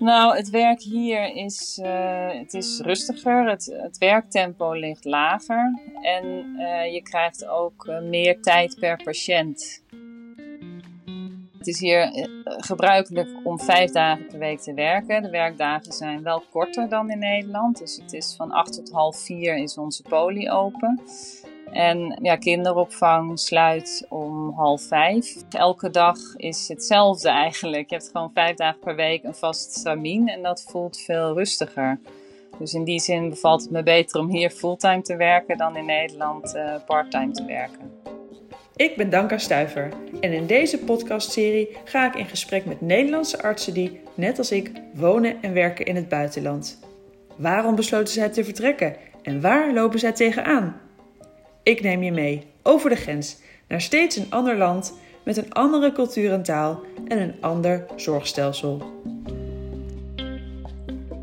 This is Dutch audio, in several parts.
Nou, het werk hier is, uh, het is rustiger, het, het werktempo ligt lager en uh, je krijgt ook uh, meer tijd per patiënt. Het is hier gebruikelijk om vijf dagen per week te werken. De werkdagen zijn wel korter dan in Nederland, dus het is van acht tot half vier is onze poli open. En ja, kinderopvang sluit om half vijf. Elke dag is hetzelfde eigenlijk. Je hebt gewoon vijf dagen per week een vast stramien en dat voelt veel rustiger. Dus in die zin bevalt het me beter om hier fulltime te werken dan in Nederland uh, parttime te werken. Ik ben Danka Stuiver en in deze podcastserie ga ik in gesprek met Nederlandse artsen die, net als ik, wonen en werken in het buitenland. Waarom besloten zij te vertrekken en waar lopen zij tegenaan? Ik neem je mee over de grens naar steeds een ander land met een andere cultuur en taal en een ander zorgstelsel.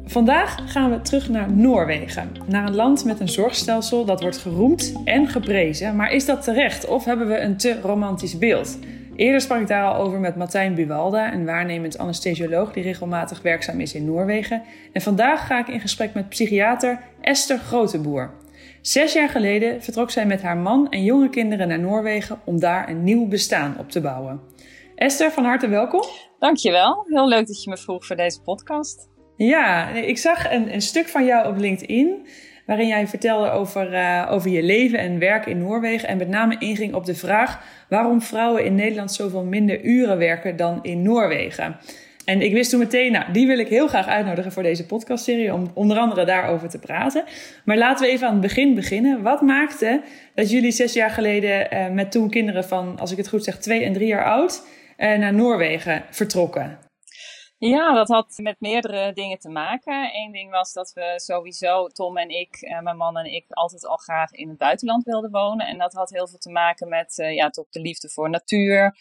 Vandaag gaan we terug naar Noorwegen, naar een land met een zorgstelsel dat wordt geroemd en geprezen. Maar is dat terecht of hebben we een te romantisch beeld? Eerder sprak ik daar al over met Martijn Buwalda, een waarnemend anesthesioloog die regelmatig werkzaam is in Noorwegen. En vandaag ga ik in gesprek met psychiater Esther Groteboer. Zes jaar geleden vertrok zij met haar man en jonge kinderen naar Noorwegen om daar een nieuw bestaan op te bouwen. Esther, van harte welkom. Dankjewel. Heel leuk dat je me vroeg voor deze podcast. Ja, ik zag een, een stuk van jou op LinkedIn waarin jij vertelde over, uh, over je leven en werk in Noorwegen. En met name inging op de vraag waarom vrouwen in Nederland zoveel minder uren werken dan in Noorwegen. En ik wist toen meteen, nou, die wil ik heel graag uitnodigen voor deze podcastserie, om onder andere daarover te praten. Maar laten we even aan het begin beginnen. Wat maakte dat jullie zes jaar geleden uh, met toen kinderen van, als ik het goed zeg, twee en drie jaar oud, uh, naar Noorwegen vertrokken? Ja, dat had met meerdere dingen te maken. Eén ding was dat we sowieso, Tom en ik, uh, mijn man en ik, altijd al graag in het buitenland wilden wonen. En dat had heel veel te maken met ja, toch de liefde voor natuur.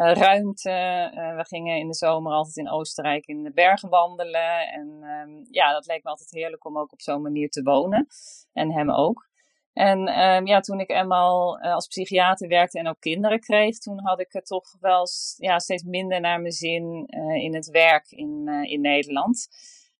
Eh, ruimte. Eh, we gingen in de zomer altijd in Oostenrijk in de bergen wandelen. En ehm, ja, dat leek me altijd heerlijk om ook op zo'n manier te wonen. En hem ook. En um, ja, toen ik eenmaal uh, als psychiater werkte en ook kinderen kreeg, toen had ik het toch wel ja, steeds minder naar mijn zin in het werk in, in Nederland.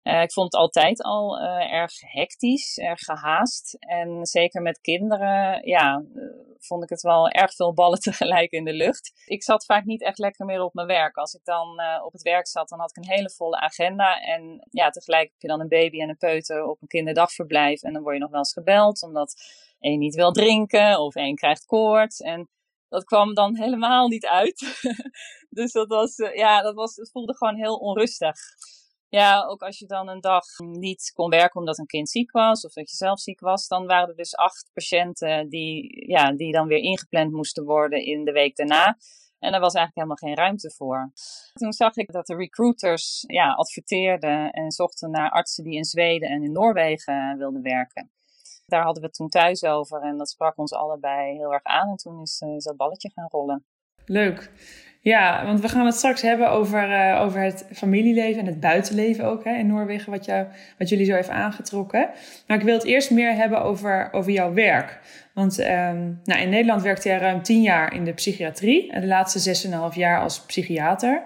Uh, ik vond het altijd al uh, erg hectisch, erg gehaast. En zeker met kinderen, ja, uh, vond ik het wel erg veel ballen tegelijk in de lucht. Ik zat vaak niet echt lekker meer op mijn werk. Als ik dan op het werk zat, dan had ik een hele volle agenda. En ja, tegelijk heb je dan een baby en een peuter op een kinderdagverblijf. En dan word je nog wel eens gebeld, omdat één niet wil drinken of één krijgt koorts. En dat kwam dan helemaal niet uit. dus dat was, ja, dat was, het voelde gewoon heel onrustig. Ja, ook als je dan een dag niet kon werken omdat een kind ziek was of dat je zelf ziek was, dan waren er dus acht patiënten die, ja, die dan weer ingepland moesten worden in de week daarna. En daar was eigenlijk helemaal geen ruimte voor. Toen zag ik dat de recruiters ja, adverteerden en zochten naar artsen die in Zweden en in Noorwegen wilden werken. Daar hadden we het toen thuis over en dat sprak ons allebei heel erg aan. En toen is, is dat balletje gaan rollen. Leuk. Ja, want we gaan het straks hebben over, uh, over het familieleven en het buitenleven ook hè, in Noorwegen, wat, jou, wat jullie zo even aangetrokken. Maar ik wil het eerst meer hebben over, over jouw werk. Want um, nou, in Nederland werkte jij ruim tien jaar in de psychiatrie en de laatste zes en een half jaar als psychiater.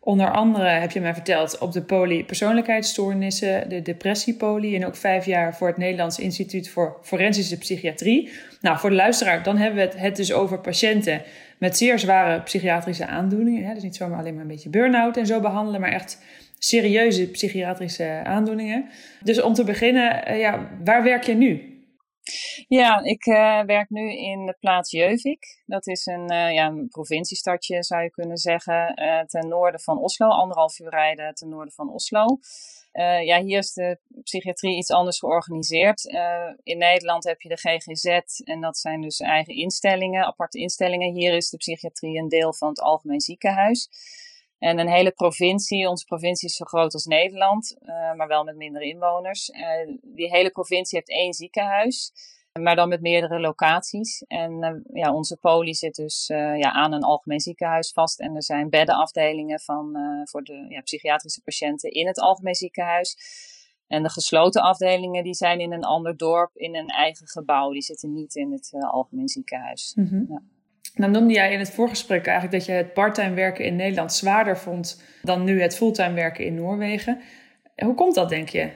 Onder andere heb je mij verteld op de poli persoonlijkheidsstoornissen, de depressiepoli en ook vijf jaar voor het Nederlands Instituut voor Forensische Psychiatrie. Nou, voor de luisteraar, dan hebben we het, het dus over patiënten met zeer zware psychiatrische aandoeningen. Hè? Dus niet zomaar alleen maar een beetje burn-out en zo behandelen, maar echt serieuze psychiatrische aandoeningen. Dus om te beginnen, uh, ja, waar werk je nu? Ja, ik uh, werk nu in de plaats Jeuvik. Dat is een, uh, ja, een provinciestadje, zou je kunnen zeggen, ten noorden van Oslo. Anderhalf uur rijden ten noorden van Oslo. Uh, ja, hier is de psychiatrie iets anders georganiseerd. Uh, in Nederland heb je de GGZ en dat zijn dus eigen instellingen, aparte instellingen. Hier is de psychiatrie een deel van het algemeen ziekenhuis. En een hele provincie, onze provincie is zo groot als Nederland, uh, maar wel met minder inwoners. die hele provincie heeft één ziekenhuis maar dan met meerdere locaties. En uh, ja, onze poli zit dus uh, ja, aan een algemeen ziekenhuis vast. En er zijn beddenafdelingen van, uh, voor de ja, psychiatrische patiënten in het algemeen ziekenhuis. En de gesloten afdelingen die zijn in een ander dorp in een eigen gebouw. Die zitten niet in het algemeen ziekenhuis. Mm -hmm. ja. Dan noemde jij in het voorgesprek eigenlijk dat je het parttime werken in Nederland zwaarder vond dan nu het fulltime werken in Noorwegen. Hoe komt dat, denk je?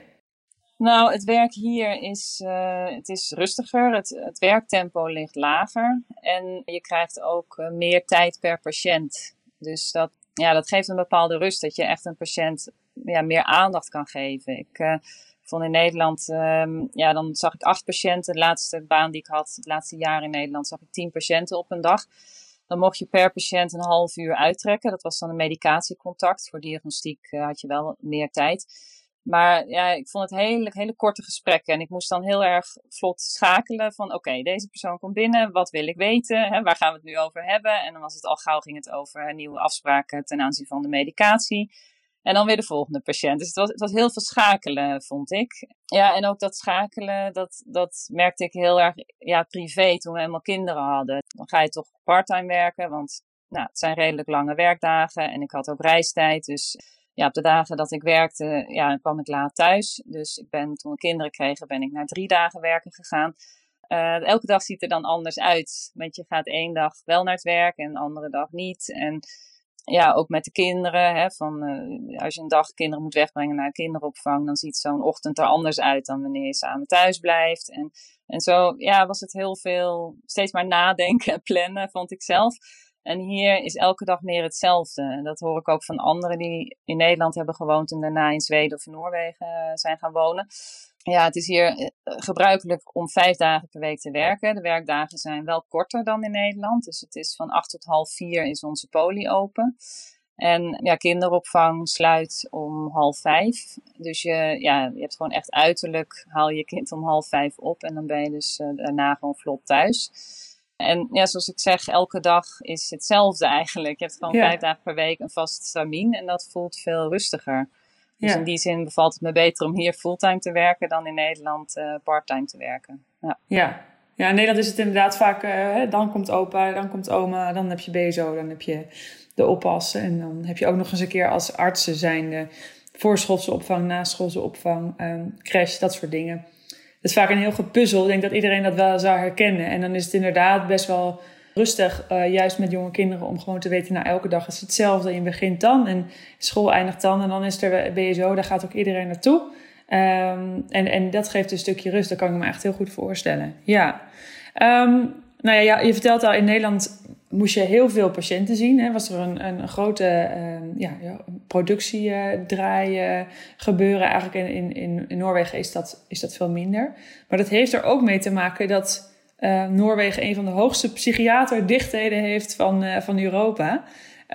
Nou, het werk hier is, uh, het is rustiger, het, het werktempo ligt lager en je krijgt ook uh, meer tijd per patiënt. Dus dat, ja, dat geeft een bepaalde rust, dat je echt een patiënt ja, meer aandacht kan geven. Ik uh, vond in Nederland, um, ja, dan zag ik acht patiënten. De laatste baan die ik had, het laatste jaar in Nederland, zag ik tien patiënten op een dag. Dan mocht je per patiënt een half uur uittrekken. Dat was dan een medicatiecontact. Voor diagnostiek had je wel meer tijd. Maar ja, ik vond het hele, hele korte gesprekken. En ik moest dan heel erg vlot schakelen van oké, deze persoon komt binnen. Wat wil ik weten? Hè, waar gaan we het nu over hebben? En dan was het al gauw ging het over nieuwe afspraken ten aanzien van de medicatie. En dan weer de volgende patiënt. Dus het was, het was heel veel schakelen, vond ik. Ja, en ook dat schakelen, dat, dat merkte ik heel erg ja, privé toen we helemaal kinderen hadden. Dan ga je toch parttime werken, want nou, het zijn redelijk lange werkdagen. En ik had ook reistijd, dus ja, op de dagen dat ik werkte, ja, kwam ik laat thuis. Dus ik ben, toen we kinderen kregen, ben ik naar drie dagen werken gegaan. Uh, elke dag ziet er dan anders uit. Want je gaat één dag wel naar het werk en de andere dag niet. En ja, ook met de kinderen. Hè, van, uh, als je een dag kinderen moet wegbrengen naar kinderopvang, dan ziet zo'n ochtend er anders uit dan wanneer je samen thuis blijft. En, en zo ja, was het heel veel, steeds maar nadenken en plannen, vond ik zelf. En hier is elke dag meer hetzelfde. Dat hoor ik ook van anderen die in Nederland hebben gewoond en daarna in Zweden of Noorwegen eh, zijn gaan wonen. Ja, het is hier eh, gebruikelijk om vijf dagen per week te werken. De werkdagen zijn wel korter dan in Nederland. Dus het is van acht tot half vier is onze poli open. En ja, kinderopvang sluit om half vijf. Dus je, ja, je hebt gewoon echt uiterlijk, haal je kind om half vijf op en dan ben je dus uh, daarna gewoon vlot thuis. En ja, zoals ik zeg, elke dag is hetzelfde eigenlijk. Je hebt gewoon vijf dagen per week een vast stramien en dat voelt veel rustiger. Dus in die zin bevalt het me beter om hier fulltime te werken dan in Nederland uh, parttime te werken. Ja. ja. Ja, in Nederland is het inderdaad vaak, uh, dan komt opa, dan komt oma, dan heb je BSO, dan heb je de oppassen. En dan heb je ook nog eens een keer als artsen zijnde voorschoolse opvang, naschoolse opvang, um, crash, dat soort dingen is vaak een heel gepuzzel. Ik denk dat iedereen dat wel zou herkennen. En dan is het inderdaad best wel rustig, uh, juist met jonge kinderen, om gewoon te weten, nou elke dag is hetzelfde. Je begint dan en school eindigt dan en dan is er BSO, daar gaat ook iedereen naartoe. Um, en, en dat geeft een stukje rust, dat kan ik me echt heel goed voorstellen. Ja. Um, nou ja, je vertelt al, in Nederland moest je heel veel patiënten zien. Hè? Was er een, een grote uh, ja, productiedraai uh, gebeuren. Eigenlijk in, in, in Noorwegen is dat, is dat veel minder. Maar dat heeft er ook mee te maken dat uh, Noorwegen een van de hoogste psychiaterdichtheden heeft van, uh, van Europa.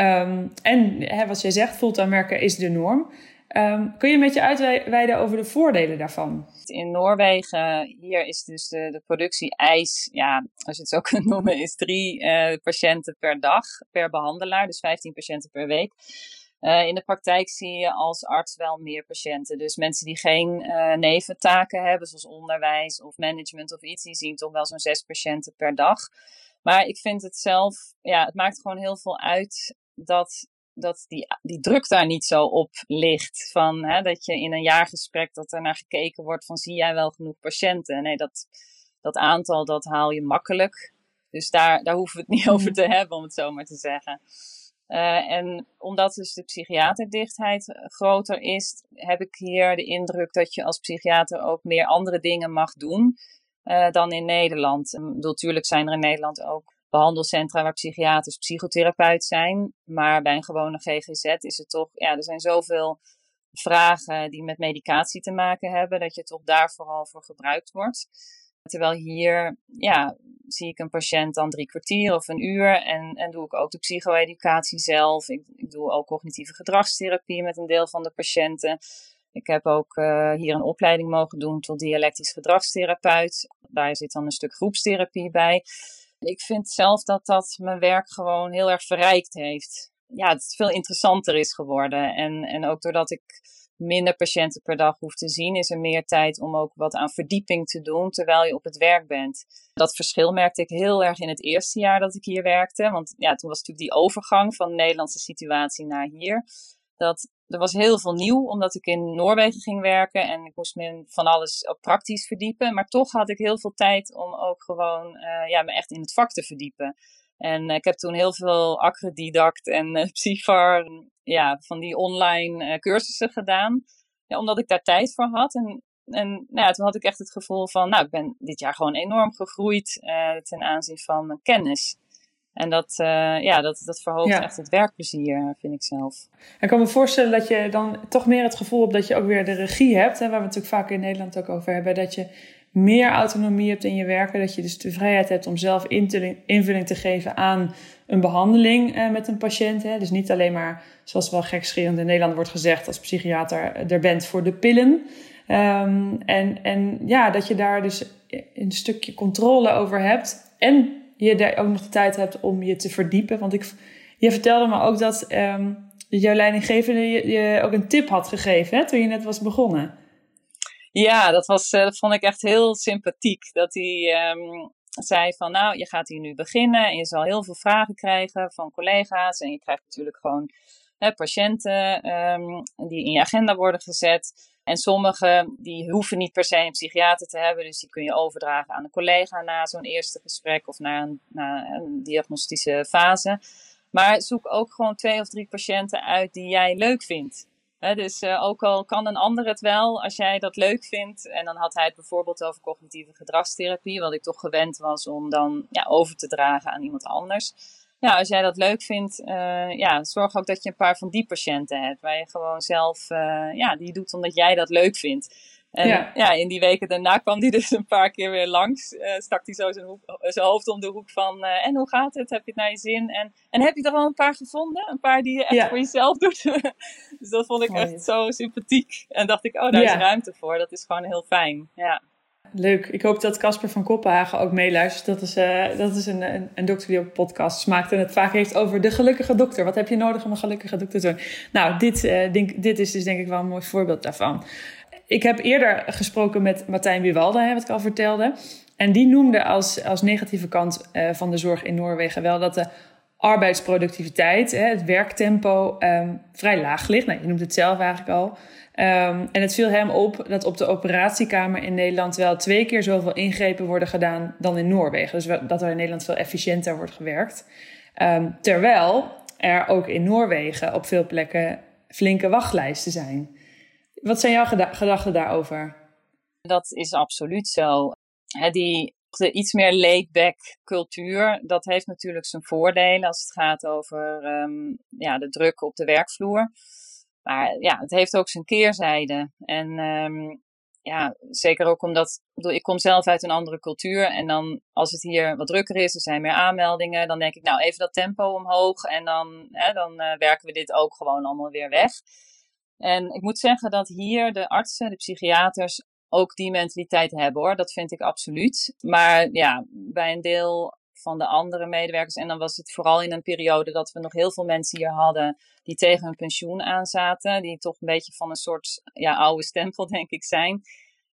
Um, en hè, wat jij zegt, fulltime werken is de norm. Um, kun je een beetje uitweiden over de voordelen daarvan? In Noorwegen, hier is dus de, de productie-eis, ja, als je het zo kunt noemen, is drie uh, patiënten per dag per behandelaar, dus 15 patiënten per week. Uh, in de praktijk zie je als arts wel meer patiënten. Dus mensen die geen uh, neventaken hebben, zoals onderwijs of management of iets, die zien toch wel zo'n zes patiënten per dag. Maar ik vind het zelf, ja, het maakt gewoon heel veel uit dat dat die, die druk daar niet zo op ligt. Van, hè, dat je in een jaargesprek dat er naar gekeken wordt van zie jij wel genoeg patiënten? Nee, dat, dat aantal dat haal je makkelijk. Dus daar, daar hoeven we het niet over te hebben, om het zo maar te zeggen. Uh, en omdat dus de psychiaterdichtheid groter is, heb ik hier de indruk dat je als psychiater ook meer andere dingen mag doen uh, dan in Nederland. Natuurlijk zijn er in Nederland ook behandelcentra waar psychiaters, psychotherapeut zijn. Maar bij een gewone GGZ is het toch, ja, er zijn zoveel vragen die met medicatie te maken hebben, dat je toch daar vooral voor gebruikt wordt. Terwijl hier, ja, zie ik een patiënt dan drie kwartier of een uur en, en doe ik ook de psycho-educatie zelf. Ik, ik doe ook cognitieve gedragstherapie met een deel van de patiënten. Ik heb ook uh, hier een opleiding mogen doen tot dialectisch gedragstherapeut. Daar zit dan een stuk groepstherapie bij. Ik vind zelf dat dat mijn werk gewoon heel erg verrijkt heeft. Ja, het veel interessanter is geworden. En, en ook doordat ik minder patiënten per dag hoef te zien, is er meer tijd om ook wat aan verdieping te doen terwijl je op het werk bent. Dat verschil merkte ik heel erg in het eerste jaar dat ik hier werkte. Want ja, toen was natuurlijk die overgang van de Nederlandse situatie naar hier. Dat er was heel veel nieuw, omdat ik in Noorwegen ging werken en ik moest me van alles ook praktisch verdiepen. Maar toch had ik heel veel tijd om ook gewoon uh, ja, me echt in het vak te verdiepen. En ik heb toen heel veel Acredidact en uh, Psyfar, ja, van die online cursussen gedaan. ja, omdat ik daar tijd voor had. En, en nou ja, toen had ik echt het gevoel van, nou, ik ben dit jaar gewoon enorm gegroeid ten aanzien van mijn kennis. En dat, uh, ja, dat, dat verhoogt echt het werkplezier, vind ik zelf. Ik kan me voorstellen dat je dan toch meer het gevoel hebt dat je ook weer de regie hebt. Hè, waar we natuurlijk vaak in Nederland ook over hebben. Dat je meer autonomie hebt in je werken. Dat je dus de vrijheid hebt om zelf invulling te geven aan een behandeling uh, met een patiënt. Hè. Dus niet alleen maar, zoals wel gekscherend in Nederland wordt gezegd, als psychiater er bent voor de pillen. Um, en, en ja, dat je daar dus een stukje controle over hebt. En je daar ook nog de tijd hebt om je te verdiepen. Want ik, je vertelde me ook dat um, jouw leidinggevende je, ook een tip had gegeven hè, toen je net was begonnen. Ja, dat, was, uh, dat vond ik echt heel sympathiek. Dat hij um, zei van nou, je gaat hier nu beginnen en je zal heel veel vragen krijgen van collega's. En je krijgt natuurlijk gewoon hè, patiënten um, die in je agenda worden gezet. En sommige die hoeven niet per se een psychiater te hebben, dus die kun je overdragen aan een collega na zo'n eerste gesprek of na een, na een diagnostische fase. Maar zoek ook gewoon twee of drie patiënten uit die jij leuk vindt. dus uh, ook al kan een ander het wel, als jij dat leuk vindt. En dan had hij het bijvoorbeeld over cognitieve gedragstherapie, wat ik toch gewend was om dan ja, over te dragen aan iemand anders ja, als jij dat leuk vindt, uh, ja, zorg ook dat je een paar van die patiënten hebt. Waar je gewoon zelf, uh, ja, die doet omdat jij dat leuk vindt. En ja. ja. in die weken daarna kwam die dus een paar keer weer langs. Uh, stak hij zo zijn, hoek, zijn, hoofd om de hoek van, en hoe gaat het? Heb je het naar je zin? En, en heb je er al een paar gevonden? Een paar die je echt ja. voor jezelf doet? dus dat vond ik echt zo sympathiek. En dacht ik, oh, daar is ruimte voor. Dat is gewoon heel fijn, ja. Leuk. Ik hoop dat Casper van Koppenhagen ook meeluistert. Dat is, uh, dat is een, een, een, dokter die ook podcasts maakt en het vaak heeft over de gelukkige dokter. Wat heb je nodig om een gelukkige dokter te doen? Nou, dit, uh, denk, dit is dus denk ik wel een mooi voorbeeld daarvan. Ik heb eerder gesproken met Martijn Wiewalde, wat ik al vertelde. En die noemde als, als negatieve kant uh, van de zorg in Noorwegen wel dat de arbeidsproductiviteit, hè, het werktempo, um, vrij laag ligt. Nou, je noemt het zelf eigenlijk al. Um, en het viel hem op dat op de operatiekamer in Nederland wel twee keer zoveel ingrepen worden gedaan dan in Noorwegen. Dus dat er in Nederland veel efficiënter wordt gewerkt. Um, terwijl er ook in Noorwegen op veel plekken flinke wachtlijsten zijn. Wat zijn jouw gedachten daarover? Dat is absoluut zo. die de iets meer laid-back cultuur, dat heeft natuurlijk zijn voordelen als het gaat over um, ja, de druk op de werkvloer. Maar ja, het heeft ook zijn keerzijde. En um, ja, zeker ook omdat, ik, kom zelf uit een andere cultuur. En dan als het hier wat drukker is, er zijn meer aanmeldingen, dan denk ik, nou even dat tempo omhoog. En dan, hè, dan uh, werken we dit ook gewoon allemaal weer weg. En ik moet zeggen dat hier de artsen, de psychiaters, ook die mentaliteit hebben hoor. Dat vind ik absoluut. Maar ja, bij een deel van de andere medewerkers. En dan was het vooral in een periode dat we nog heel veel mensen hier hadden die tegen hun pensioen aanzaten. Die toch een beetje van een soort ja, oude stempel, denk ik, zijn.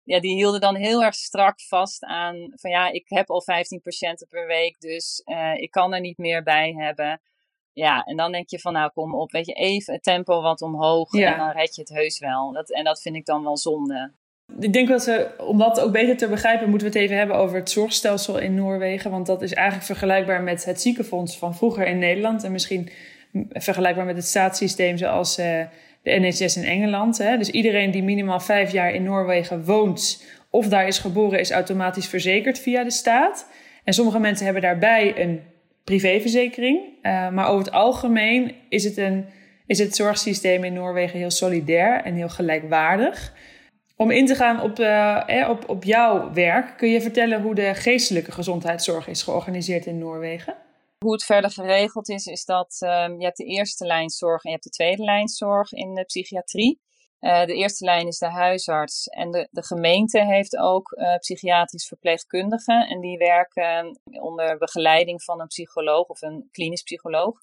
Ja, die hielden dan heel erg strak vast aan van ja, ik heb al 15 patiënten per week, dus uh, ik kan er niet meer bij hebben. Ja, en dan denk je van nou kom op, weet je, even het tempo wat omhoog ja. en dan red je het heus wel. Dat, en dat vind ik dan wel zonde. Ik denk dat we, om dat ook beter te begrijpen, moeten we het even hebben over het zorgstelsel in Noorwegen. Want dat is eigenlijk vergelijkbaar met het ziekenfonds van vroeger in Nederland. En misschien vergelijkbaar met het staatssysteem zoals uh, de NHS in Engeland. Dus iedereen die minimaal vijf jaar in Noorwegen woont of daar is geboren, is automatisch verzekerd via de staat. En sommige mensen hebben daarbij een privéverzekering. Uh, maar over het algemeen is het, een, is het zorgsysteem in Noorwegen heel solidair en heel gelijkwaardig. Om in te gaan op, uh, op, op jouw werk, kun je vertellen hoe de geestelijke gezondheidszorg is georganiseerd in Noorwegen? Hoe het verder geregeld is, is dat um, je hebt de eerste lijn zorg en je hebt de tweede lijn zorg in de psychiatrie. Uh, de eerste lijn is de huisarts en de, de gemeente heeft ook uh, psychiatrisch verpleegkundigen. En die werken onder begeleiding van een psycholoog of een klinisch psycholoog.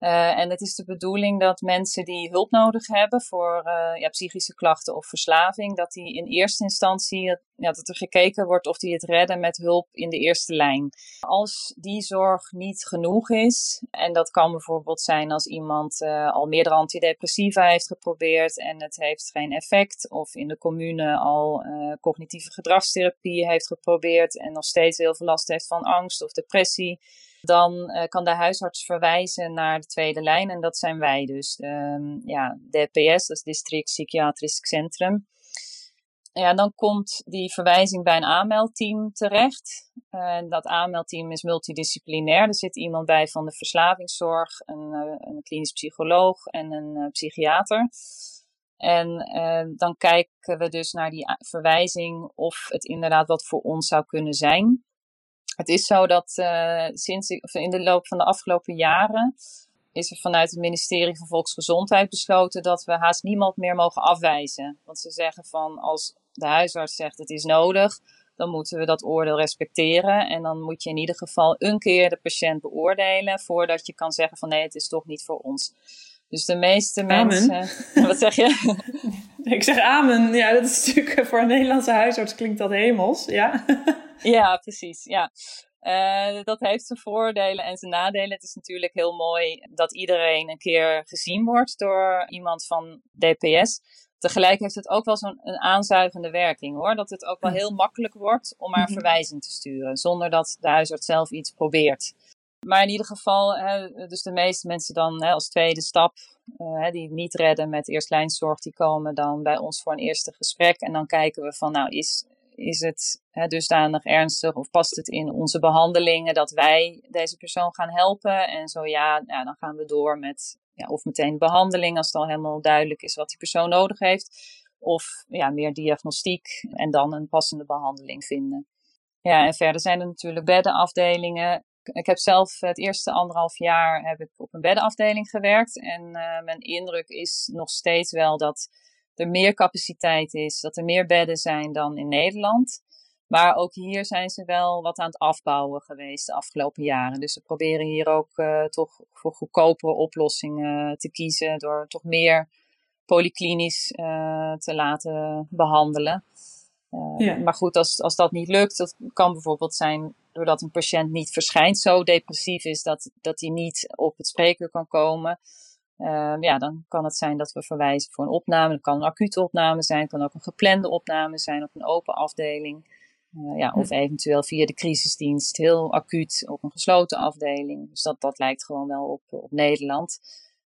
Uh, en het is de bedoeling dat mensen die hulp nodig hebben voor uh, ja, psychische klachten of verslaving, dat die in eerste instantie, dat er gekeken wordt of die het redden met hulp in de eerste lijn. Als die zorg niet genoeg is, en dat kan bijvoorbeeld zijn als iemand uh, al meerdere antidepressiva heeft geprobeerd en het heeft geen effect, of in de commune al cognitieve gedragstherapie heeft geprobeerd en nog steeds heel veel last heeft van angst of depressie dan kan de huisarts verwijzen naar de tweede lijn en dat zijn wij dus. Um, ja, DPS, dat is District Psychiatrisch Centrum. Ja, dan komt die verwijzing bij een aanmeldteam terecht. Dat aanmeldteam is multidisciplinair. Er zit iemand bij van de verslavingszorg, een, een klinisch psycholoog en een psychiater. En dan kijken we dus naar die verwijzing of het inderdaad wat voor ons zou kunnen zijn. Het is zo dat uh, sinds in de loop van de afgelopen jaren is er vanuit het ministerie van Volksgezondheid besloten dat we haast niemand meer mogen afwijzen. Want ze zeggen van als de huisarts zegt het is nodig, dan moeten we dat oordeel respecteren. En dan moet je in ieder geval een keer de patiënt beoordelen voordat je kan zeggen van nee, het is toch niet voor ons. Dus de meeste mensen. Wat zeg je? Ik zeg amen. Ja, dat is natuurlijk voor een Nederlandse huisarts klinkt dat hemels. Ja, ja precies. Ja. Uh, dat heeft zijn voordelen en zijn nadelen. Het is natuurlijk heel mooi dat iedereen een keer gezien wordt door iemand van DPS. Tegelijk heeft het ook wel zo'n aanzuigende werking hoor. Dat het ook wel heel makkelijk wordt om maar mhm. verwijzing te sturen. Zonder dat de huisarts zelf iets probeert. Maar in ieder geval, hè, dus de meeste mensen dan hè, als tweede stap, uh, die niet redden met eerstlijnszorg, die komen dan bij ons voor een eerste gesprek. En dan kijken we van, nou, is, is het hè, dusdanig ernstig of past het in onze behandelingen dat wij deze persoon gaan helpen? En zo ja, ja dan gaan we door met ja, of meteen behandeling als het al helemaal duidelijk is wat die persoon nodig heeft. Of ja, meer diagnostiek en dan een passende behandeling vinden. Ja, en verder zijn er natuurlijk beddenafdelingen ik heb zelf het eerste anderhalf jaar heb ik op een beddenafdeling gewerkt. En uh, mijn indruk is nog steeds wel dat er meer capaciteit is, dat er meer bedden zijn dan in Nederland. Maar ook hier zijn ze wel wat aan het afbouwen geweest de afgelopen jaren. Dus ze proberen hier ook uh, toch voor goedkopere oplossingen te kiezen door toch meer polyklinisch uh, te laten behandelen. Ja. Maar goed, als, als dat niet lukt, dat kan bijvoorbeeld zijn doordat een patiënt niet verschijnt, zo depressief is dat, dat hij niet op het spreekuur kan komen. Uh, ja, dan kan het zijn dat we verwijzen voor een opname. Dat kan een acute opname zijn, kan ook een geplande opname zijn op een open afdeling. Uh, ja, of eventueel via de crisisdienst, heel acuut op een gesloten afdeling. Dus dat, dat lijkt gewoon wel op, op Nederland.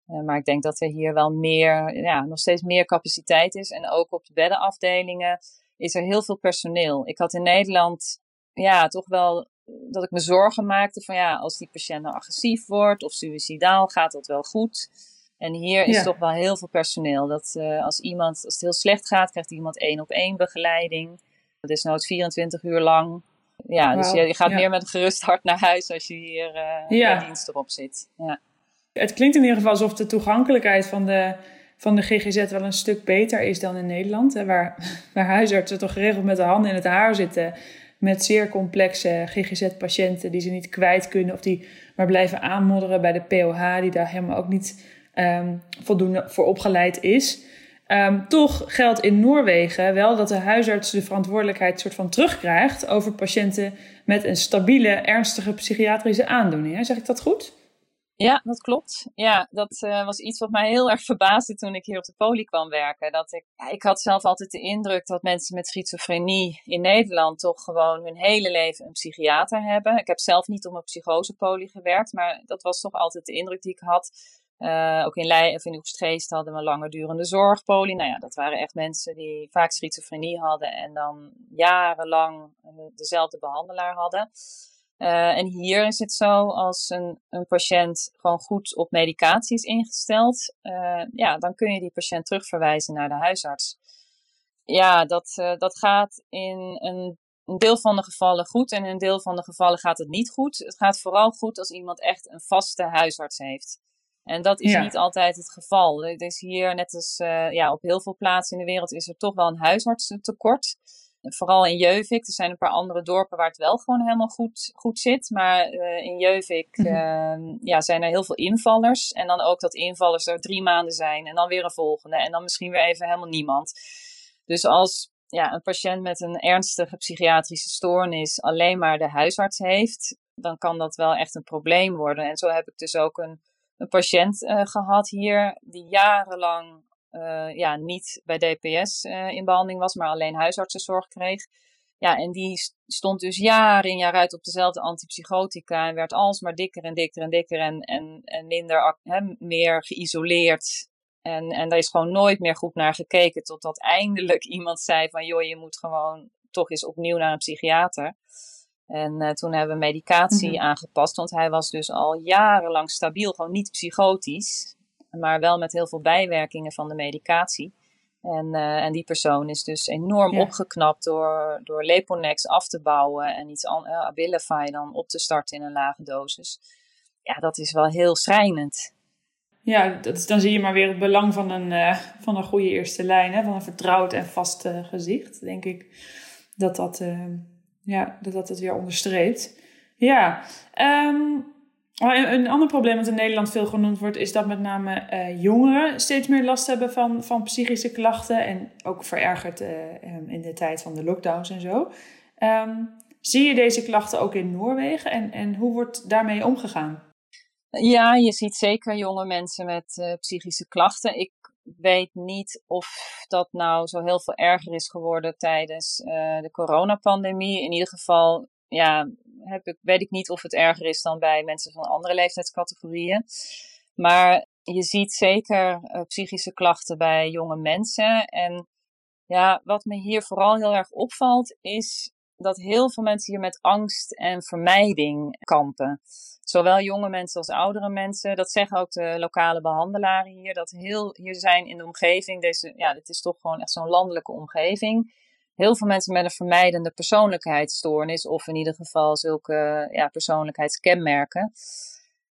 Uh, maar ik denk dat er hier wel meer, ja, nog steeds meer capaciteit is. En ook op de beddenafdelingen is er heel veel personeel. Ik had in Nederland ja, toch wel dat ik me zorgen maakte van ja, als die patiënt nou agressief wordt of suicidaal, gaat dat wel goed. En hier is toch wel heel veel personeel. Dat uh, als iemand, als het heel slecht gaat, krijgt iemand één op één begeleiding. Dat is nooit 24 uur lang. Ja, dus je, je gaat meer met een gerust hart naar huis als je hier uh, ja. dienst erop zit. Ja. Het klinkt in ieder geval alsof de toegankelijkheid van de, van de GGZ wel een stuk beter is dan in Nederland. Hè, waar, waar huisartsen toch geregeld met de handen in het haar zitten met zeer complexe GGZ-patiënten die ze niet kwijt kunnen of die maar blijven aanmodderen bij de POH, die daar helemaal ook niet um, voldoende voor opgeleid is. Um, toch geldt in Noorwegen wel dat de huisarts de verantwoordelijkheid soort van terugkrijgt over patiënten met een stabiele, ernstige psychiatrische aandoening. Zeg ik dat goed? Ja, dat klopt. Ja, dat uh, was iets wat mij heel erg verbaasde toen ik hier op de poli kwam werken. Dat ik, ik had zelf altijd de indruk dat mensen met schizofrenie in Nederland toch gewoon hun hele leven een psychiater hebben. Ik heb zelf niet op een psychosepoli gewerkt, maar dat was toch altijd de indruk die ik had. Uh, ook in Leiden of in Oestgeest hadden we een langerdurende zorgpoli. Nou ja, dat waren echt mensen die vaak schizofrenie hadden en dan jarenlang uh, dezelfde behandelaar hadden. Uh, en hier is het zo, als een, een patiënt gewoon goed op medicatie is ingesteld, uh, ja, dan kun je die patiënt terugverwijzen naar de huisarts. Ja, dat, uh, dat gaat in een, een, deel van de gevallen goed en in een deel van de gevallen gaat het niet goed. Het gaat vooral goed als iemand echt een vaste huisarts heeft. En dat is niet altijd het geval. Het is hier, net als ja, op heel veel plaatsen in de wereld, is er toch wel een huisartsentekort vooral in Jeuvik. Er zijn een paar andere dorpen waar het wel gewoon helemaal goed, goed zit. Maar uh, in Jeuvik uh, ja, zijn er heel veel invallers. En dan ook dat invallers er drie maanden zijn. En dan weer een volgende. En dan misschien weer even helemaal niemand. Dus als ja, een patiënt met een ernstige psychiatrische stoornis alleen maar de huisarts heeft, dan kan dat wel echt een probleem worden. En zo heb ik dus ook een, een patiënt uh, gehad hier die jarenlang uh, ja, niet bij DPS uh, eh, in behandeling was, maar alleen huisartsenzorg kreeg. Ja, en die stond dus jaar in jaar uit op dezelfde antipsychotica en werd alsmaar dikker en dikker en dikker en, en, en minder, meer geïsoleerd. En, en daar is gewoon nooit meer goed naar gekeken, totdat eindelijk iemand zei van, joh, je moet gewoon toch eens opnieuw naar een psychiater. En uh, toen hebben we medicatie mhm. aangepast, want hij was dus al jarenlang stabiel, gewoon niet psychotisch, maar wel met heel veel bijwerkingen van de medicatie. En, uh, en die persoon is dus enorm opgeknapt door, door Leponex af te bouwen en iets uh, Abilify dan op te starten in een lage dosis. Ja, dat is wel heel schrijnend. Ja, dat dan zie je maar weer het belang van een, uh, van een goede eerste lijn, hè? van een vertrouwd en vast gezicht, denk ik. Dat dat, ja, dat, dat het weer onderstreept. Ja, um, een ander probleem dat in Nederland veel genoemd wordt, is dat met name uh, jongeren steeds meer last hebben van, van psychische klachten. En ook verergerd uh, in de tijd van de lockdowns en zo. Um, zie je deze klachten ook in Noorwegen en, en hoe wordt daarmee omgegaan? Ja, je ziet zeker jonge mensen met uh, psychische klachten. Ik weet niet of dat nou zo heel veel erger is geworden tijdens de coronapandemie. In ieder geval ja, heb ik, weet ik niet of het erger is dan bij mensen van andere leeftijdscategorieën. Maar je ziet zeker uh, psychische klachten bij jonge mensen. En ja, wat me hier vooral heel erg opvalt, is dat heel veel mensen hier met angst en vermijding kampen. Zowel jonge mensen als oudere mensen. Dat zeggen ook de lokale behandelaren hier. Dat heel, hier zijn in de omgeving, deze, ja, dit is toch gewoon echt zo'n landelijke omgeving heel veel mensen met een vermijdende persoonlijkheidsstoornis, of in ieder geval zulke ja, persoonlijkheidskenmerken.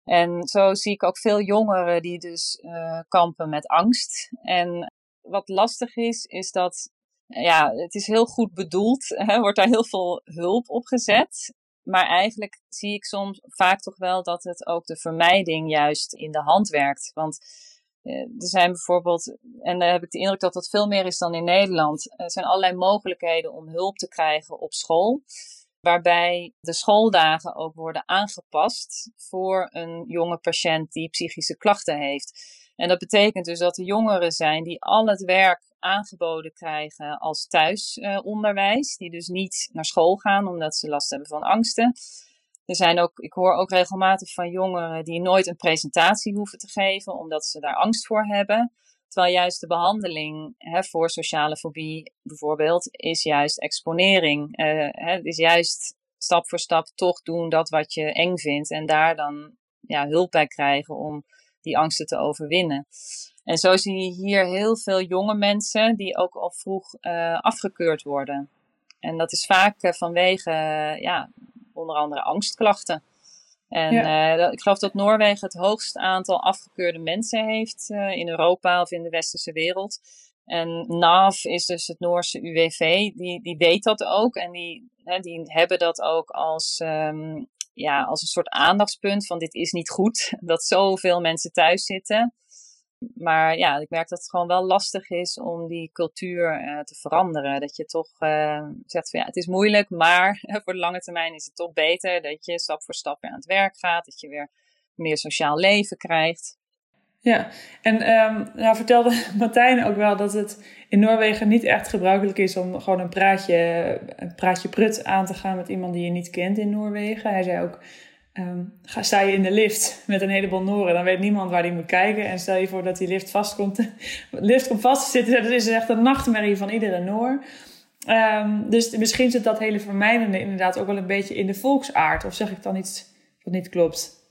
En zo zie ik ook veel jongeren die dus uh, kampen met angst. En wat lastig is, is dat ja, het is heel goed bedoeld, hè, wordt daar heel veel hulp op gezet. Maar eigenlijk zie ik soms vaak toch wel dat het ook de vermijding juist in de hand werkt. Want eh, er zijn bijvoorbeeld, en daar heb ik de indruk dat dat veel meer is dan in Nederland, er zijn allerlei mogelijkheden om hulp te krijgen op school. Waarbij de schooldagen ook worden aangepast voor een jonge patiënt die psychische klachten heeft. En dat betekent dus dat er jongeren zijn die al het werk aangeboden krijgen als thuisonderwijs. die dus niet naar school gaan omdat ze last hebben van angsten. Er zijn ook, ik hoor ook regelmatig van jongeren die nooit een presentatie hoeven te geven, omdat ze daar angst voor hebben. Terwijl juist de behandeling hè, voor sociale fobie bijvoorbeeld is juist exponering. Uh, hè, is juist stap voor stap toch doen dat wat je eng vindt en daar dan ja, hulp bij krijgen om die angsten te overwinnen. En zo zie je hier heel veel jonge mensen die ook al vroeg uh, afgekeurd worden. En dat is vaak uh, vanwege ja, onder andere angstklachten. En uh, ik geloof dat Noorwegen het hoogste aantal afgekeurde mensen heeft uh, in Europa of in de westerse wereld. En NAV is dus het Noorse UWV, die, die weet dat ook. En die, hè, die hebben dat ook als, um, ja, als een soort aandachtspunt van dit is niet goed. Dat zoveel mensen thuis zitten maar ja, ik merk dat het gewoon wel lastig is om die cultuur uh, te veranderen. Dat je toch uh, zegt van ja, het is moeilijk, maar voor de lange termijn is het toch beter dat je stap voor stap weer aan het werk gaat. Dat je weer meer sociaal leven krijgt. Ja, en um, nou vertelde Martijn ook wel dat het in Noorwegen niet echt gebruikelijk is om gewoon een praatje, een praatje prut aan te gaan met iemand die je niet kent in Noorwegen. Hij zei ook, Um, ga, sta je in de lift met een heleboel Noren, dan weet niemand waar die moet kijken. En stel je voor dat die lift vastkomt, de lift komt vast te zitten, dat is echt een nachtmerrie van iedere Noor. Um, dus misschien zit dat hele vermijdende inderdaad ook wel een beetje in de volksaard. Of zeg ik dan iets wat niet klopt?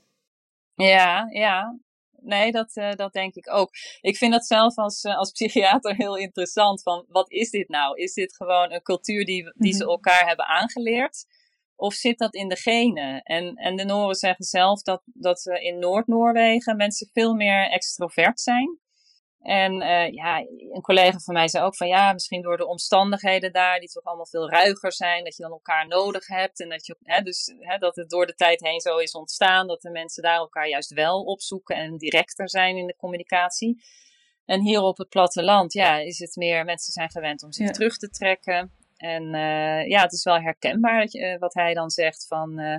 Ja, ja. Nee, dat, uh, dat denk ik ook. Ik vind dat zelf als, uh, als psychiater heel interessant. Van wat is dit nou? Is dit gewoon een cultuur die, die ze mhm. elkaar hebben aangeleerd? Of zit dat in de genen? En, en de Noren zeggen zelf dat, dat in Noord-Noorwegen mensen veel meer extrovert zijn. En uh, ja, een collega van mij zei ook van ja, misschien door de omstandigheden daar, die toch allemaal veel ruiger zijn, dat je dan elkaar nodig hebt. En dat, je, hè, dus, hè, dat het door de tijd heen zo is ontstaan, dat de mensen daar elkaar juist wel opzoeken en directer zijn in de communicatie. En hier op het platteland, ja, is het meer, mensen zijn gewend om zich terug te trekken. En uh, ja, het is wel herkenbaar dat je, uh, wat hij dan zegt van uh,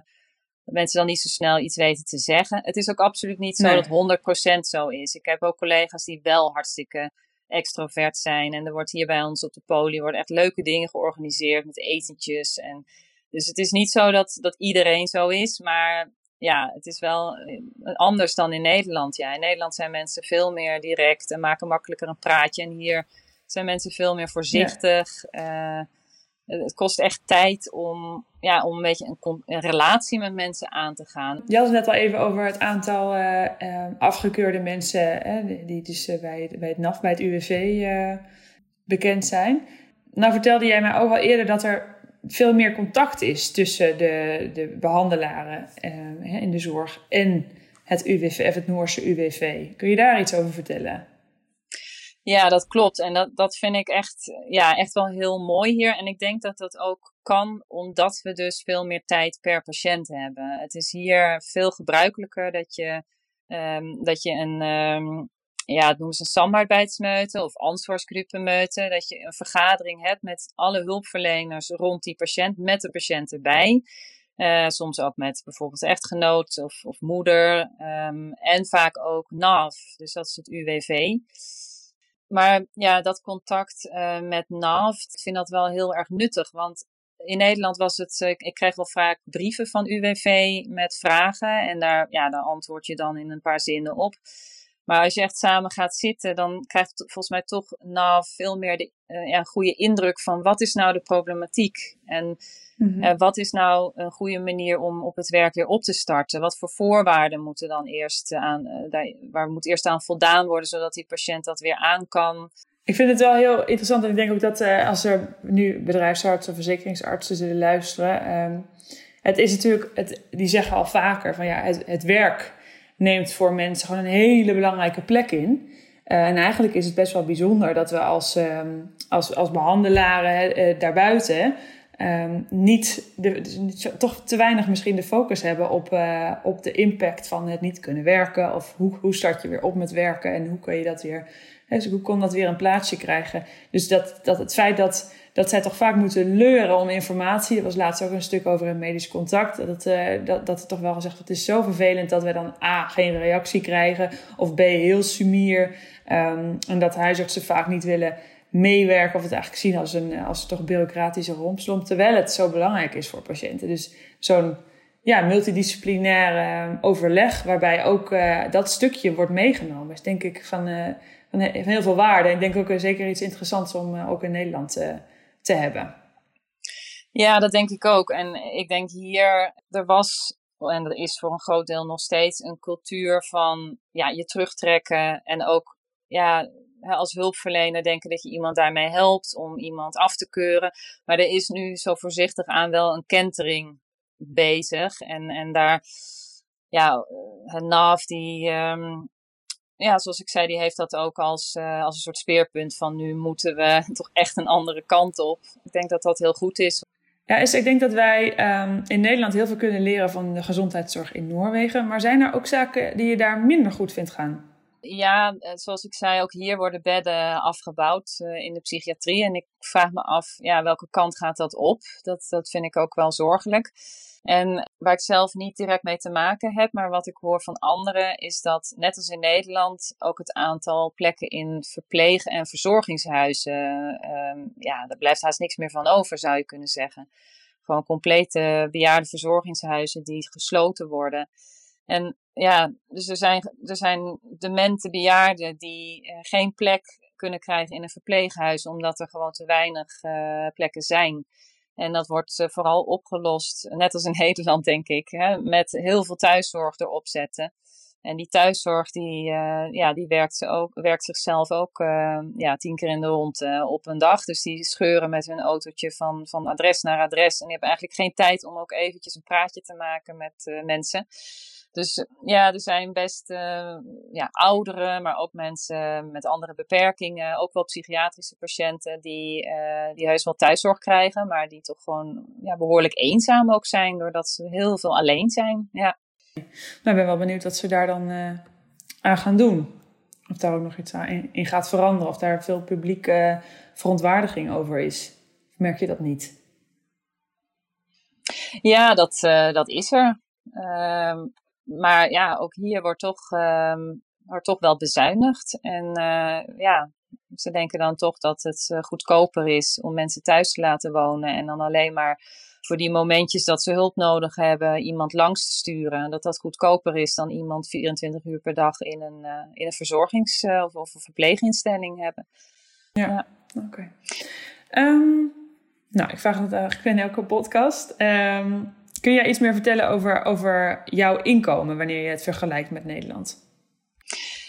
dat mensen dan niet zo snel iets weten te zeggen. Het is ook absoluut niet zo nee. dat 100% zo is. Ik heb ook collega's die wel hartstikke extrovert zijn. En er wordt hier bij ons op de poli worden echt leuke dingen georganiseerd met etentjes. En, dus het is niet zo dat, dat iedereen zo is, maar ja, het is wel eh, anders dan in Nederland. Ja, in Nederland zijn mensen veel meer direct en maken makkelijker een praatje. En hier zijn mensen veel meer voorzichtig. Eh, het kost echt tijd om, ja, om een beetje een, relatie met mensen aan te gaan. Je had het net al even over het aantal uh, afgekeurde mensen die, dus bij, bij het NAF, bij het UWV bekend zijn. Nou vertelde jij mij ook al eerder dat er veel meer contact is tussen de, de behandelaren in de zorg en het UWV, het Noorse UWV. Kun je daar iets over vertellen? Ja, dat klopt. En dat, dat vind ik echt, ja, echt wel heel mooi hier. En ik denk dat dat ook kan omdat we dus veel meer tijd per patiënt hebben. Het is hier veel gebruikelijker dat je, um, dat je een, um, ja, het noemen ze een samarbeidsmeute of ansvarsgroepenmeute. Dat je een vergadering hebt met alle hulpverleners rond die patiënt, met de patiënt erbij. Uh, soms ook met bijvoorbeeld echtgenoot of, of moeder. Um, en vaak ook NAV, dus dat is het UWV. Maar ja, dat contact uh, met NAV, ik vind dat wel heel erg nuttig. Want in Nederland was het, uh, ik kreeg wel vaak brieven van UWV met vragen. En daar, ja, daar antwoord je dan in een paar zinnen op. Maar als je echt samen gaat zitten, dan krijgt het volgens mij toch nou veel meer de, uh, ja, goede indruk van wat is nou de problematiek? En mm -hmm. uh, wat is nou een goede manier om op het werk weer op te starten? Wat voor voorwaarden moeten dan eerst aan, uh, daar, waar moet eerst aan voldaan worden, zodat die patiënt dat weer aan kan? Ik vind het wel heel interessant en ik denk ook dat als er nu bedrijfsartsen of verzekeringsartsen zullen luisteren, um, het is natuurlijk, het, die zeggen al vaker van ja, het, het werk neemt voor mensen gewoon een hele belangrijke plek in. Uh, en eigenlijk is het best wel bijzonder dat we als, um, als, als behandelaren uh, daarbuiten um, niet toch te weinig misschien de focus hebben op, uh, op de impact van het niet kunnen werken. Of hoe, hoe start je weer op met werken en hoe kun je dat weer, hè, dus hoe kon dat weer een plaatsje krijgen. Dus dat, dat het feit dat dat zij toch vaak moeten leuren om informatie. Er was laatst ook een stuk over een medisch contact. Dat, uh, dat, dat toch wel gezegd wordt, het is zo vervelend dat we dan A, geen reactie krijgen. Of B, heel sumier. Um, en dat huisartsen vaak niet willen meewerken of het eigenlijk zien als een, als toch bureaucratische rompslomp. Terwijl het zo belangrijk is voor patiënten. Dus zo'n ja, multidisciplinair overleg waarbij ook uh, dat stukje wordt meegenomen. Is denk ik van, van heel veel waarde. Ik denk ook zeker iets interessants om ook in Nederland te hebben. Ja, dat denk ik ook. En ik denk hier, er was, en er is voor een groot deel nog steeds, een cultuur van ja, je terugtrekken. En ook ja, als hulpverlener denken dat je iemand daarmee helpt om iemand af te keuren. Maar er is nu zo voorzichtig aan wel een kentering bezig. En, en daar, ja, NAF die, um, ja, zoals ik zei, die heeft dat ook als, uh, als een soort speerpunt van nu moeten we toch echt een andere kant op. Ik denk dat dat heel goed is. Ja, is, ik denk dat wij um, in Nederland heel veel kunnen leren van de gezondheidszorg in Noorwegen. Maar zijn er ook zaken die je daar minder goed vindt gaan? Ja, eh, zoals ik zei, ook hier worden bedden afgebouwd uh, in de psychiatrie. En ik vraag me af, ja, welke kant gaat dat op? Dat, dat vind ik ook wel zorgelijk. En waar ik zelf niet direct mee te maken heb, maar wat ik hoor van anderen, is dat net als in Nederland ook het aantal plekken in verpleeg- en verzorgingshuizen, um, ja, daar blijft haast niks meer van over, zou je kunnen zeggen. Gewoon complete bejaarde verzorgingshuizen die gesloten worden. En ja, dus er zijn, er zijn demente bejaarden die uh, geen plek kunnen krijgen in een verpleeghuis, omdat er gewoon te weinig uh, plekken zijn. En dat wordt uh, vooral opgelost, net als in Nederland denk ik, hè, met heel veel thuiszorg erop zetten. En die thuiszorg die, uh, ja, die werkt, ook, werkt zichzelf ook uh, ja, tien keer in de rond op een dag. Dus die scheuren met hun autootje van, van adres naar adres. En die hebben eigenlijk geen tijd om ook eventjes een praatje te maken met mensen. Dus ja, er zijn best uh, ja, ouderen, maar ook mensen met andere beperkingen. Ook wel psychiatrische patiënten die, uh, die heus wel thuiszorg krijgen, maar die toch gewoon ja, behoorlijk eenzaam ook zijn, doordat ze heel veel alleen zijn. Ja. Nou, ik ben wel benieuwd wat ze daar dan uh, aan gaan doen. Of daar ook nog iets aan in gaat veranderen, of daar veel publieke verontwaardiging over is. Of merk je dat niet? Ja, dat, dat is er. Uh, maar ja, ook hier wordt toch, um, wordt toch wel bezuinigd. En uh, ja, ze denken dan toch dat het goedkoper is om mensen thuis te laten wonen en dan alleen maar voor die momentjes dat ze hulp nodig hebben, iemand langs te sturen. Dat dat goedkoper is dan iemand 24 uur per dag in een, in een verzorgings- of, of, een verpleeginstelling hebben. Ja, oké. Ehm, nou, ik vraag het eigenlijk in elke podcast. Um, kun jij iets meer vertellen over, over jouw inkomen wanneer je het vergelijkt met Nederland?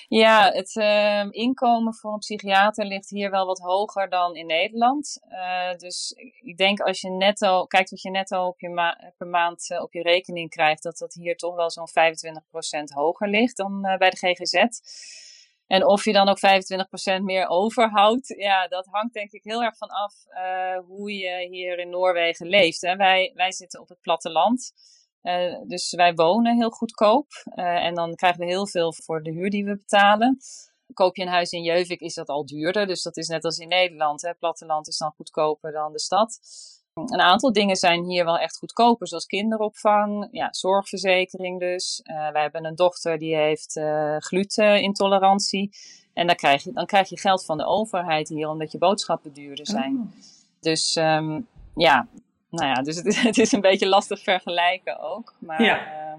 Ja, het uh, inkomen voor een psychiater ligt hier wel wat hoger dan in Nederland. Uh, dus ik denk als je netto, kijkt wat je netto op je per maand uh, op je rekening krijgt, dat dat hier toch wel zo'n 25% hoger ligt dan uh, bij de GGZ. En of je dan ook 25% meer overhoudt, ja, dat hangt denk ik heel erg van af uh, hoe je hier in Noorwegen leeft. Hè. Wij, wij zitten op het platteland, uh, dus wij wonen heel goedkoop. Uh, en dan krijgen we heel veel voor de huur die we betalen. Koop je een huis in Jeuvik is dat al duurder, dus dat is net als in Nederland. Hè. Platteland is dan goedkoper dan de stad. Een aantal dingen zijn hier wel echt goedkoper, zoals kinderopvang, ja, zorgverzekering dus. Uh, wij hebben een dochter die heeft uh, glutenintolerantie. En dan krijg, je, dan krijg je geld van de overheid hier, omdat je boodschappen duurder zijn. Oh. Dus um, ja, nou ja, dus het is, het is, een beetje lastig vergelijken ook. Maar, ja. Uh,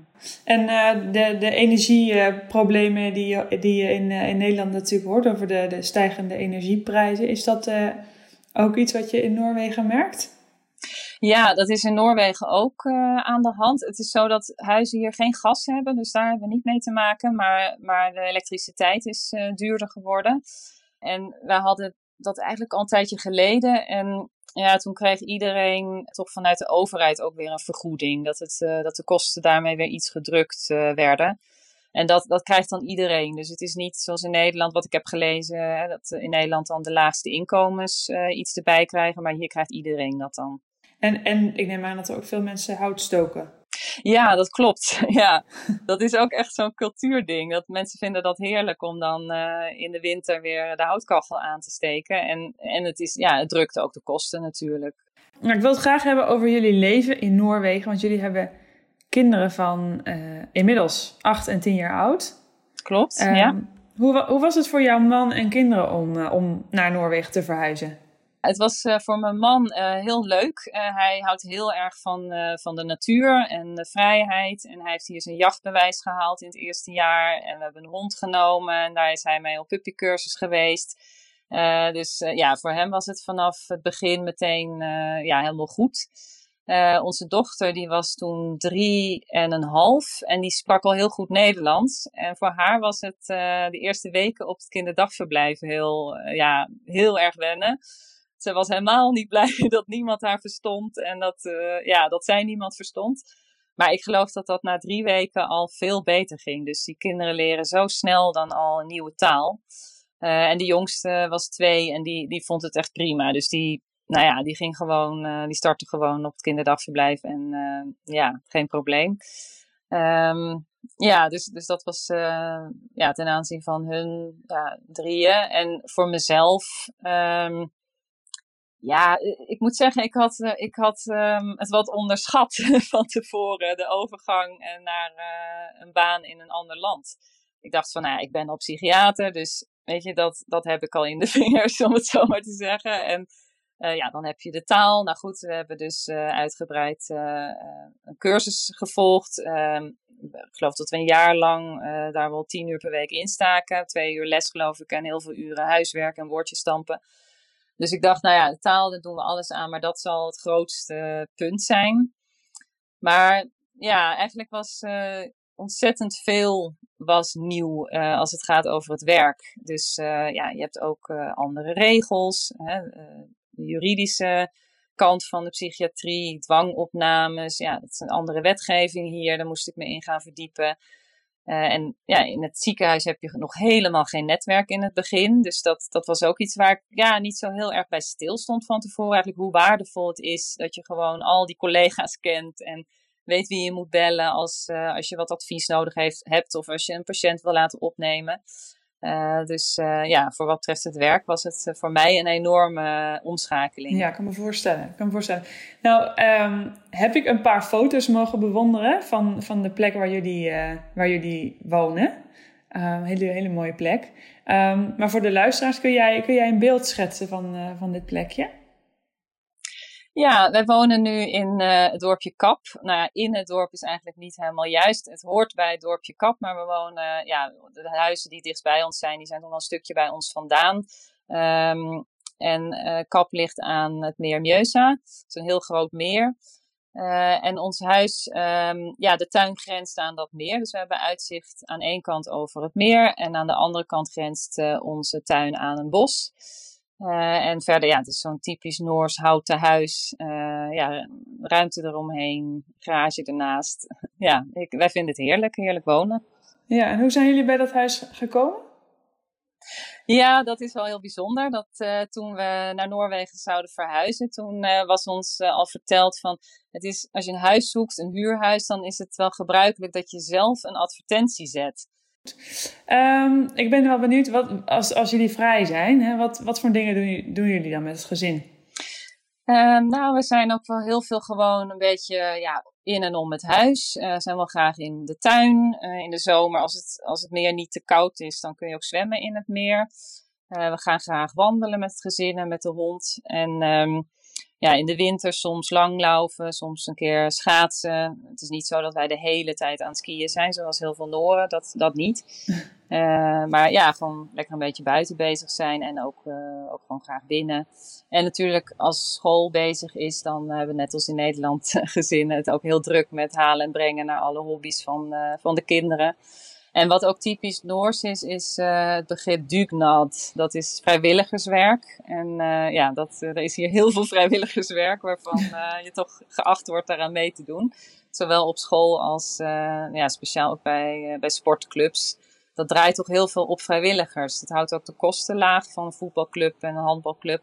en uh, de, de energieproblemen die, die je in, uh, in Nederland natuurlijk hoort over de, de stijgende energieprijzen, is dat ook iets wat je in Noorwegen merkt? Ja, dat is in Noorwegen ook uh, aan de hand. Het is zo dat huizen hier geen gas hebben, dus daar hebben we niet mee te maken. Maar, maar de elektriciteit is uh, duurder geworden. En we hadden dat eigenlijk al een tijdje geleden. En ja, toen kreeg iedereen toch vanuit de overheid ook weer een vergoeding. Dat, het, uh, dat de kosten daarmee weer iets gedrukt werden. En dat, dat krijgt dan iedereen. Dus het is niet zoals in Nederland, wat ik heb gelezen, dat in Nederland dan de laagste inkomens iets erbij krijgen. Maar hier krijgt iedereen dat dan. En, en ik neem aan dat er ook veel mensen hout stoken. Ja, dat klopt. Ja, dat is ook echt zo'n cultuurding. Dat mensen vinden dat heerlijk om dan uh, in de winter weer de houtkachel aan te steken. En, en het, is, ja, het drukt ook de kosten natuurlijk. Nou, ik wil het graag hebben over jullie leven in Noorwegen. Want jullie hebben kinderen van uh, inmiddels 8 en 10 jaar oud. Klopt, um, ja. Hoe, hoe was het voor jouw man en kinderen om, uh, om naar Noorwegen te verhuizen? Het was uh, voor mijn man uh, heel leuk. Uh, hij houdt heel erg van, van de natuur en de vrijheid. En hij heeft hier zijn jachtbewijs gehaald in het eerste jaar. En we hebben een hond genomen. En daar is hij mee op puppycursus geweest. dus ja, voor hem was het vanaf het begin meteen ja, helemaal goed. onze dochter die was toen drie en een half. En die sprak al heel goed Nederlands. En voor haar was het de eerste weken op het kinderdagverblijf heel, ja, heel erg wennen ze was helemaal niet blij dat niemand haar verstond en dat, uh, ja, dat zij niemand verstond. Maar ik geloof dat dat na drie weken al veel beter ging. Dus die kinderen leren zo snel dan al een nieuwe taal. Uh, en de jongste was twee en die, die vond het echt prima. Dus die, nou ja, die ging gewoon, uh, die startte gewoon op het kinderdagverblijf en ja, geen probleem. Um, ja, dus, dus dat was ja, ten aanzien van hun ja, drieën. En voor mezelf um, ja, ik moet zeggen, ik had, eh, ik had um, het wat onderschat van tevoren, de overgang eh, naar een baan in een ander land. Ik dacht van, nou ik ben al psychiater, dus weet je, dat, dat heb ik al in de vingers, om het zo maar te zeggen. En ja, dan heb je de taal. Nou goed, we hebben dus uitgebreid een cursus gevolgd. Ehm, ik geloof dat we een jaar lang daar wel tien uur per week instaken. Twee uur les geloof ik en heel veel uren huiswerk en woordjes stampen. Dus ik dacht, nou ja, de taal, daar doen we alles aan, maar dat zal het grootste punt zijn. Maar ja, eigenlijk was uh, ontzettend veel was nieuw uh, als het gaat over het werk. Dus uh, ja, je hebt ook andere regels, hè, de juridische kant van de psychiatrie, dwangopnames. Ja, dat is een andere wetgeving hier, daar moest ik me in gaan verdiepen. Uh, en ja, in het ziekenhuis heb je nog helemaal geen netwerk in het begin. Dus dat, dat was ook iets waar ik ja, niet zo heel erg bij stil stond van tevoren. Eigenlijk hoe waardevol het is dat je gewoon al die collega's kent en weet wie je moet bellen als, uh, als je wat advies nodig heeft, hebt of als je een patiënt wil laten opnemen. Uh, dus uh, ja, voor wat betreft het werk was het voor mij een enorme omschakeling. Ja, ik kan me voorstellen. Kan me voorstellen. Nou, um, heb ik een paar foto's mogen bewonderen van, van de plek waar jullie, waar jullie wonen. Een hele, hele mooie plek. Ehm, maar voor de luisteraars, kun jij, kun jij een beeld schetsen van, van dit plekje? Ja, wij wonen nu in uh, het dorpje Kap. Nou ja, in het dorp is eigenlijk niet helemaal juist. Het hoort bij het dorpje Kap, maar we wonen, ja, de huizen die dichtst ons zijn, die zijn nog wel een stukje bij ons vandaan. Um, en uh, Kap ligt aan het meer Mjeusa. Het is een heel groot meer. Uh, en ons huis, um, ja, de tuin grenst aan dat meer. Dus we hebben uitzicht aan één kant over het meer. En aan de andere kant grenst onze tuin aan een bos. Uh, en verder, ja, het is zo'n typisch Noors houten huis. Uh, ja, ruimte eromheen, garage ernaast. ja, ik, wij vinden het heerlijk, heerlijk wonen. Ja, en hoe zijn jullie bij dat huis gekomen? Ja, dat is wel heel bijzonder. Dat uh, toen we naar Noorwegen zouden verhuizen, toen was ons al verteld van, het is, als je een huis zoekt, een huurhuis, dan is het wel gebruikelijk dat je zelf een advertentie zet. Um, ik ben wel benieuwd, wat, als, als jullie vrij zijn, hè, wat, wat voor dingen doen, jullie dan met het gezin? Um, nou, we zijn ook wel heel veel gewoon een beetje ja, in en om het huis. Uh, zijn wel graag in de tuin. Uh, in de zomer, als het, als het meer niet te koud is, dan kun je ook zwemmen in het meer. Uh, we gaan graag wandelen met het gezin en met de hond. En um, ja, in de winter soms langlaufen, soms een keer schaatsen. Het is niet zo dat wij de hele tijd aan het skiën zijn, zoals heel veel Noren. Dat, dat niet. Uh, maar ja, gewoon lekker een beetje buiten bezig zijn en ook, uh, ook gewoon graag binnen. En natuurlijk als school bezig is, dan hebben we net als in Nederland gezinnen het ook heel druk met halen en brengen naar alle hobby's van, uh, van de kinderen. En wat ook typisch Noors is, is uh, het begrip dugnad. Dat is vrijwilligerswerk. En uh, ja, dat, uh, er is hier heel veel vrijwilligerswerk waarvan je toch geacht wordt daaraan mee te doen. Zowel op school als ja, speciaal ook bij, bij sportclubs. Dat draait toch heel veel op vrijwilligers. Dat houdt ook de kosten laag van een voetbalclub en een handbalclub.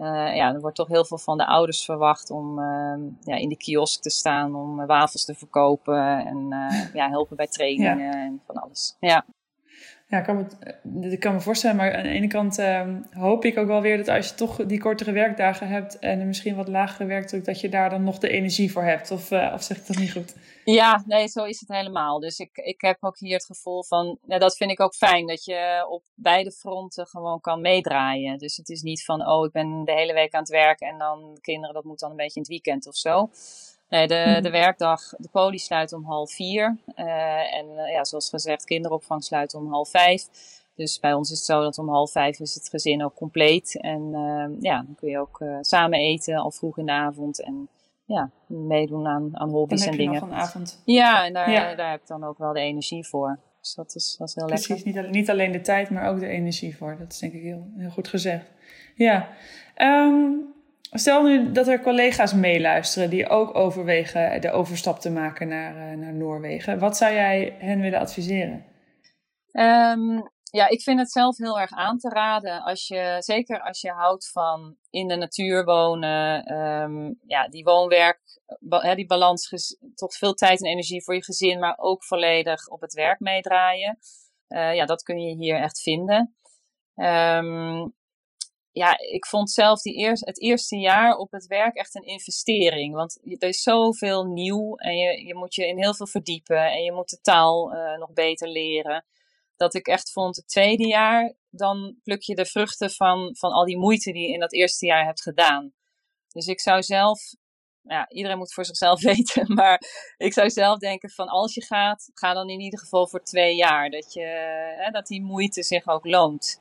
Uh, ja, er wordt toch heel veel van de ouders verwacht om uh, ja, in de kiosk te staan, om wafels te verkopen en uh, ja, helpen bij trainingen ja. en van alles. Ja. Ja, ik kan, me, ik kan me voorstellen, maar aan de ene kant ehm, hoop ik ook wel weer dat als je toch die kortere werkdagen hebt en misschien wat lagere werkdruk, dat je daar dan nog de energie voor hebt. Of, of zeg ik dat niet goed? Ja, nee, zo is het helemaal. Dus ik, ik heb ook hier het gevoel van, ja, dat vind ik ook fijn, dat je op beide fronten gewoon kan meedraaien. Dus het is niet van, oh, ik ben de hele week aan het werken en dan kinderen, dat moet dan een beetje in het weekend of zo. Nee, de, de werkdag, de poli sluit om half vier. Uh, en uh, ja, zoals gezegd, kinderopvang sluit om half vijf. Dus bij ons is het zo dat om half vijf is het gezin ook compleet. En uh, ja, dan kun je ook samen eten al vroeg in de avond. En ja, meedoen aan, aan hobby's en dingen. Nog een avond. Ja, en daar, ja. daar heb ik dan ook wel de energie voor. Dus dat is, dat is heel Precies, lekker. Niet, niet alleen de tijd, maar ook de energie voor. Dat is denk ik heel, heel goed gezegd. Ja. Um, stel nu dat er collega's meeluisteren die ook overwegen de overstap te maken naar, uh, naar Noorwegen. Wat zou jij hen willen adviseren? Um, ja, ik vind het zelf heel erg aan te raden. Als je, zeker als je houdt van in de natuur wonen, um, ja, die woonwerk, die balans, toch veel tijd en energie voor je gezin, maar ook volledig op het werk meedraaien. Uh, ja, dat kun je hier echt vinden. Um, ja, ik vond zelf die eerst, het eerste jaar op het werk echt een investering. Want er is zoveel nieuw en je, je moet je in heel veel verdiepen en je moet de taal uh, nog beter leren dat ik echt vond, het tweede jaar, dan pluk je de vruchten van, van al die moeite die je in dat eerste jaar hebt gedaan. Dus ik zou zelf, ja, iedereen moet voor zichzelf weten, maar ik zou zelf denken van als je gaat, ga dan in ieder geval voor twee jaar. Dat, je, hè, dat die moeite zich ook loont.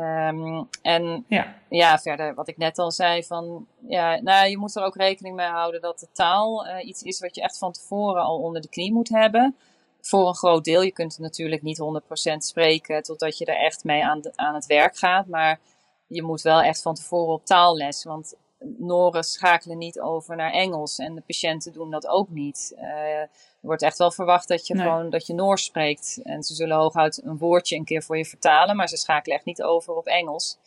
Um, en ja. ja, verder wat ik net al zei van, ja, nou, je moet er ook rekening mee houden dat de taal uh, iets is wat je echt van tevoren al onder de knie moet hebben voor een groot deel. Je kunt natuurlijk niet 100% spreken totdat je er echt mee aan, de, aan het werk gaat. Maar je moet wel echt van tevoren op taalles. Want Noren schakelen niet over naar Engels en de patiënten doen dat ook niet. Uh, er wordt echt wel verwacht dat je nee. gewoon dat je Noors spreekt. En ze zullen hooguit een woordje een keer voor je vertalen, maar ze schakelen echt niet over op Engels.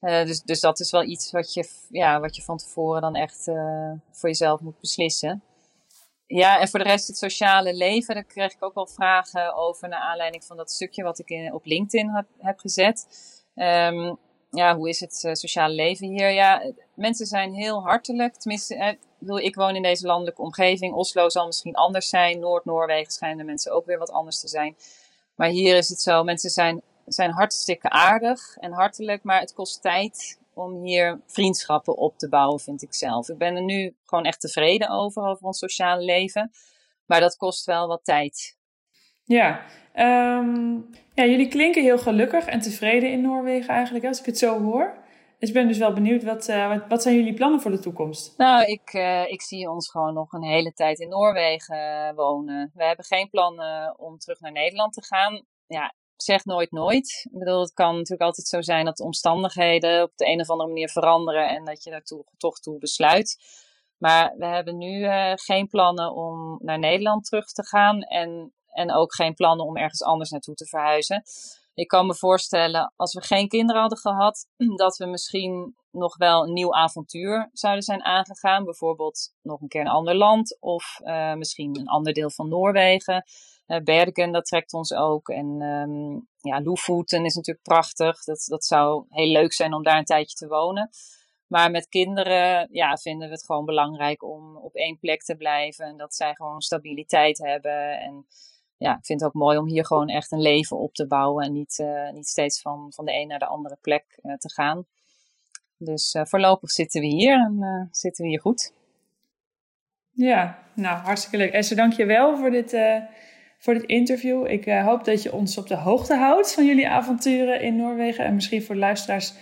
Uh, dus, dus dat is wel iets wat je, ja, wat je van tevoren dan echt uh, voor jezelf moet beslissen. Ja, en voor de rest het sociale leven, daar kreeg ik ook wel vragen over naar aanleiding van dat stukje wat ik in, op LinkedIn heb, heb gezet. Um, ja, hoe is het uh, sociale leven hier? Ja, mensen zijn heel hartelijk. Tenminste, eh, ik woon in deze landelijke omgeving. Oslo zal misschien anders zijn. Noord-Noorwegen schijnen mensen ook weer wat anders te zijn. Maar hier is het zo, mensen zijn, zijn hartstikke aardig en hartelijk, maar het kost tijd om hier vriendschappen op te bouwen, vind ik zelf. Ik ben er nu gewoon echt tevreden over, over ons sociale leven. Maar dat kost wel wat tijd. Ja, ehm, ja jullie klinken heel gelukkig en tevreden in Noorwegen eigenlijk, als ik het zo hoor. Dus ik ben dus wel benieuwd, wat, uh, wat, zijn jullie plannen voor de toekomst? Nou, ik, uh, ik zie ons gewoon nog een hele tijd in Noorwegen wonen. We hebben geen plannen om terug naar Nederland te gaan. Ja, zeg nooit nooit. Ik bedoel, het kan natuurlijk altijd zo zijn dat de omstandigheden op de een of andere manier veranderen en dat je daar toch toe besluit. Maar we hebben nu uh, geen plannen om naar Nederland terug te gaan en, en ook geen plannen om ergens anders naartoe te verhuizen. Ik kan me voorstellen, als we geen kinderen hadden gehad, dat we misschien nog wel een nieuw avontuur zouden zijn aangegaan. Bijvoorbeeld nog een keer een ander land of uh, misschien een ander deel van Noorwegen. Uh, Bergen, dat trekt ons ook. En um, ja, Lofoten is natuurlijk prachtig. Dat, dat zou heel leuk zijn om daar een tijdje te wonen. Maar met kinderen ja, vinden we het gewoon belangrijk om op één plek te blijven. En dat zij gewoon stabiliteit hebben. En ja, ik vind het ook mooi om hier gewoon echt een leven op te bouwen. En niet, uh, niet steeds van, van de een naar de andere plek uh, te gaan. Dus uh, voorlopig zitten we hier en zitten we hier goed. Ja, nou hartstikke leuk. Esther, dank je wel voor dit, voor dit interview. Ik hoop dat je ons op de hoogte houdt van jullie avonturen in Noorwegen. En misschien voor luisteraars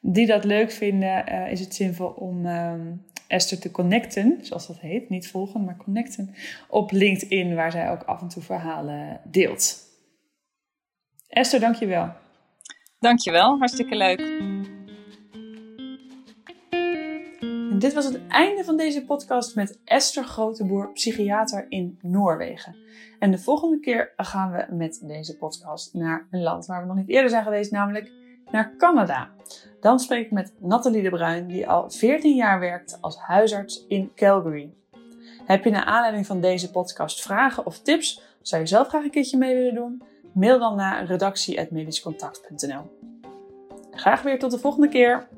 die dat leuk vinden, is het zinvol om ehm, Esther te connecten, zoals dat heet. Niet volgen, maar connecten. Op LinkedIn, waar zij ook af en toe verhalen deelt. Esther, dankjewel. Dankjewel, hartstikke leuk. En dit was het einde van deze podcast met Esther Groteboer, psychiater in Noorwegen. En de volgende keer gaan we met deze podcast naar een land waar we nog niet eerder zijn geweest, namelijk naar Canada. Dan spreek ik met Nathalie de Bruin, die al 14 jaar werkt als huisarts in Calgary. Heb je naar aanleiding van deze podcast vragen of tips? Zou je zelf graag een keertje mee willen doen? Mail dan naar redactie.medischcontact.nl. Graag weer tot de volgende keer.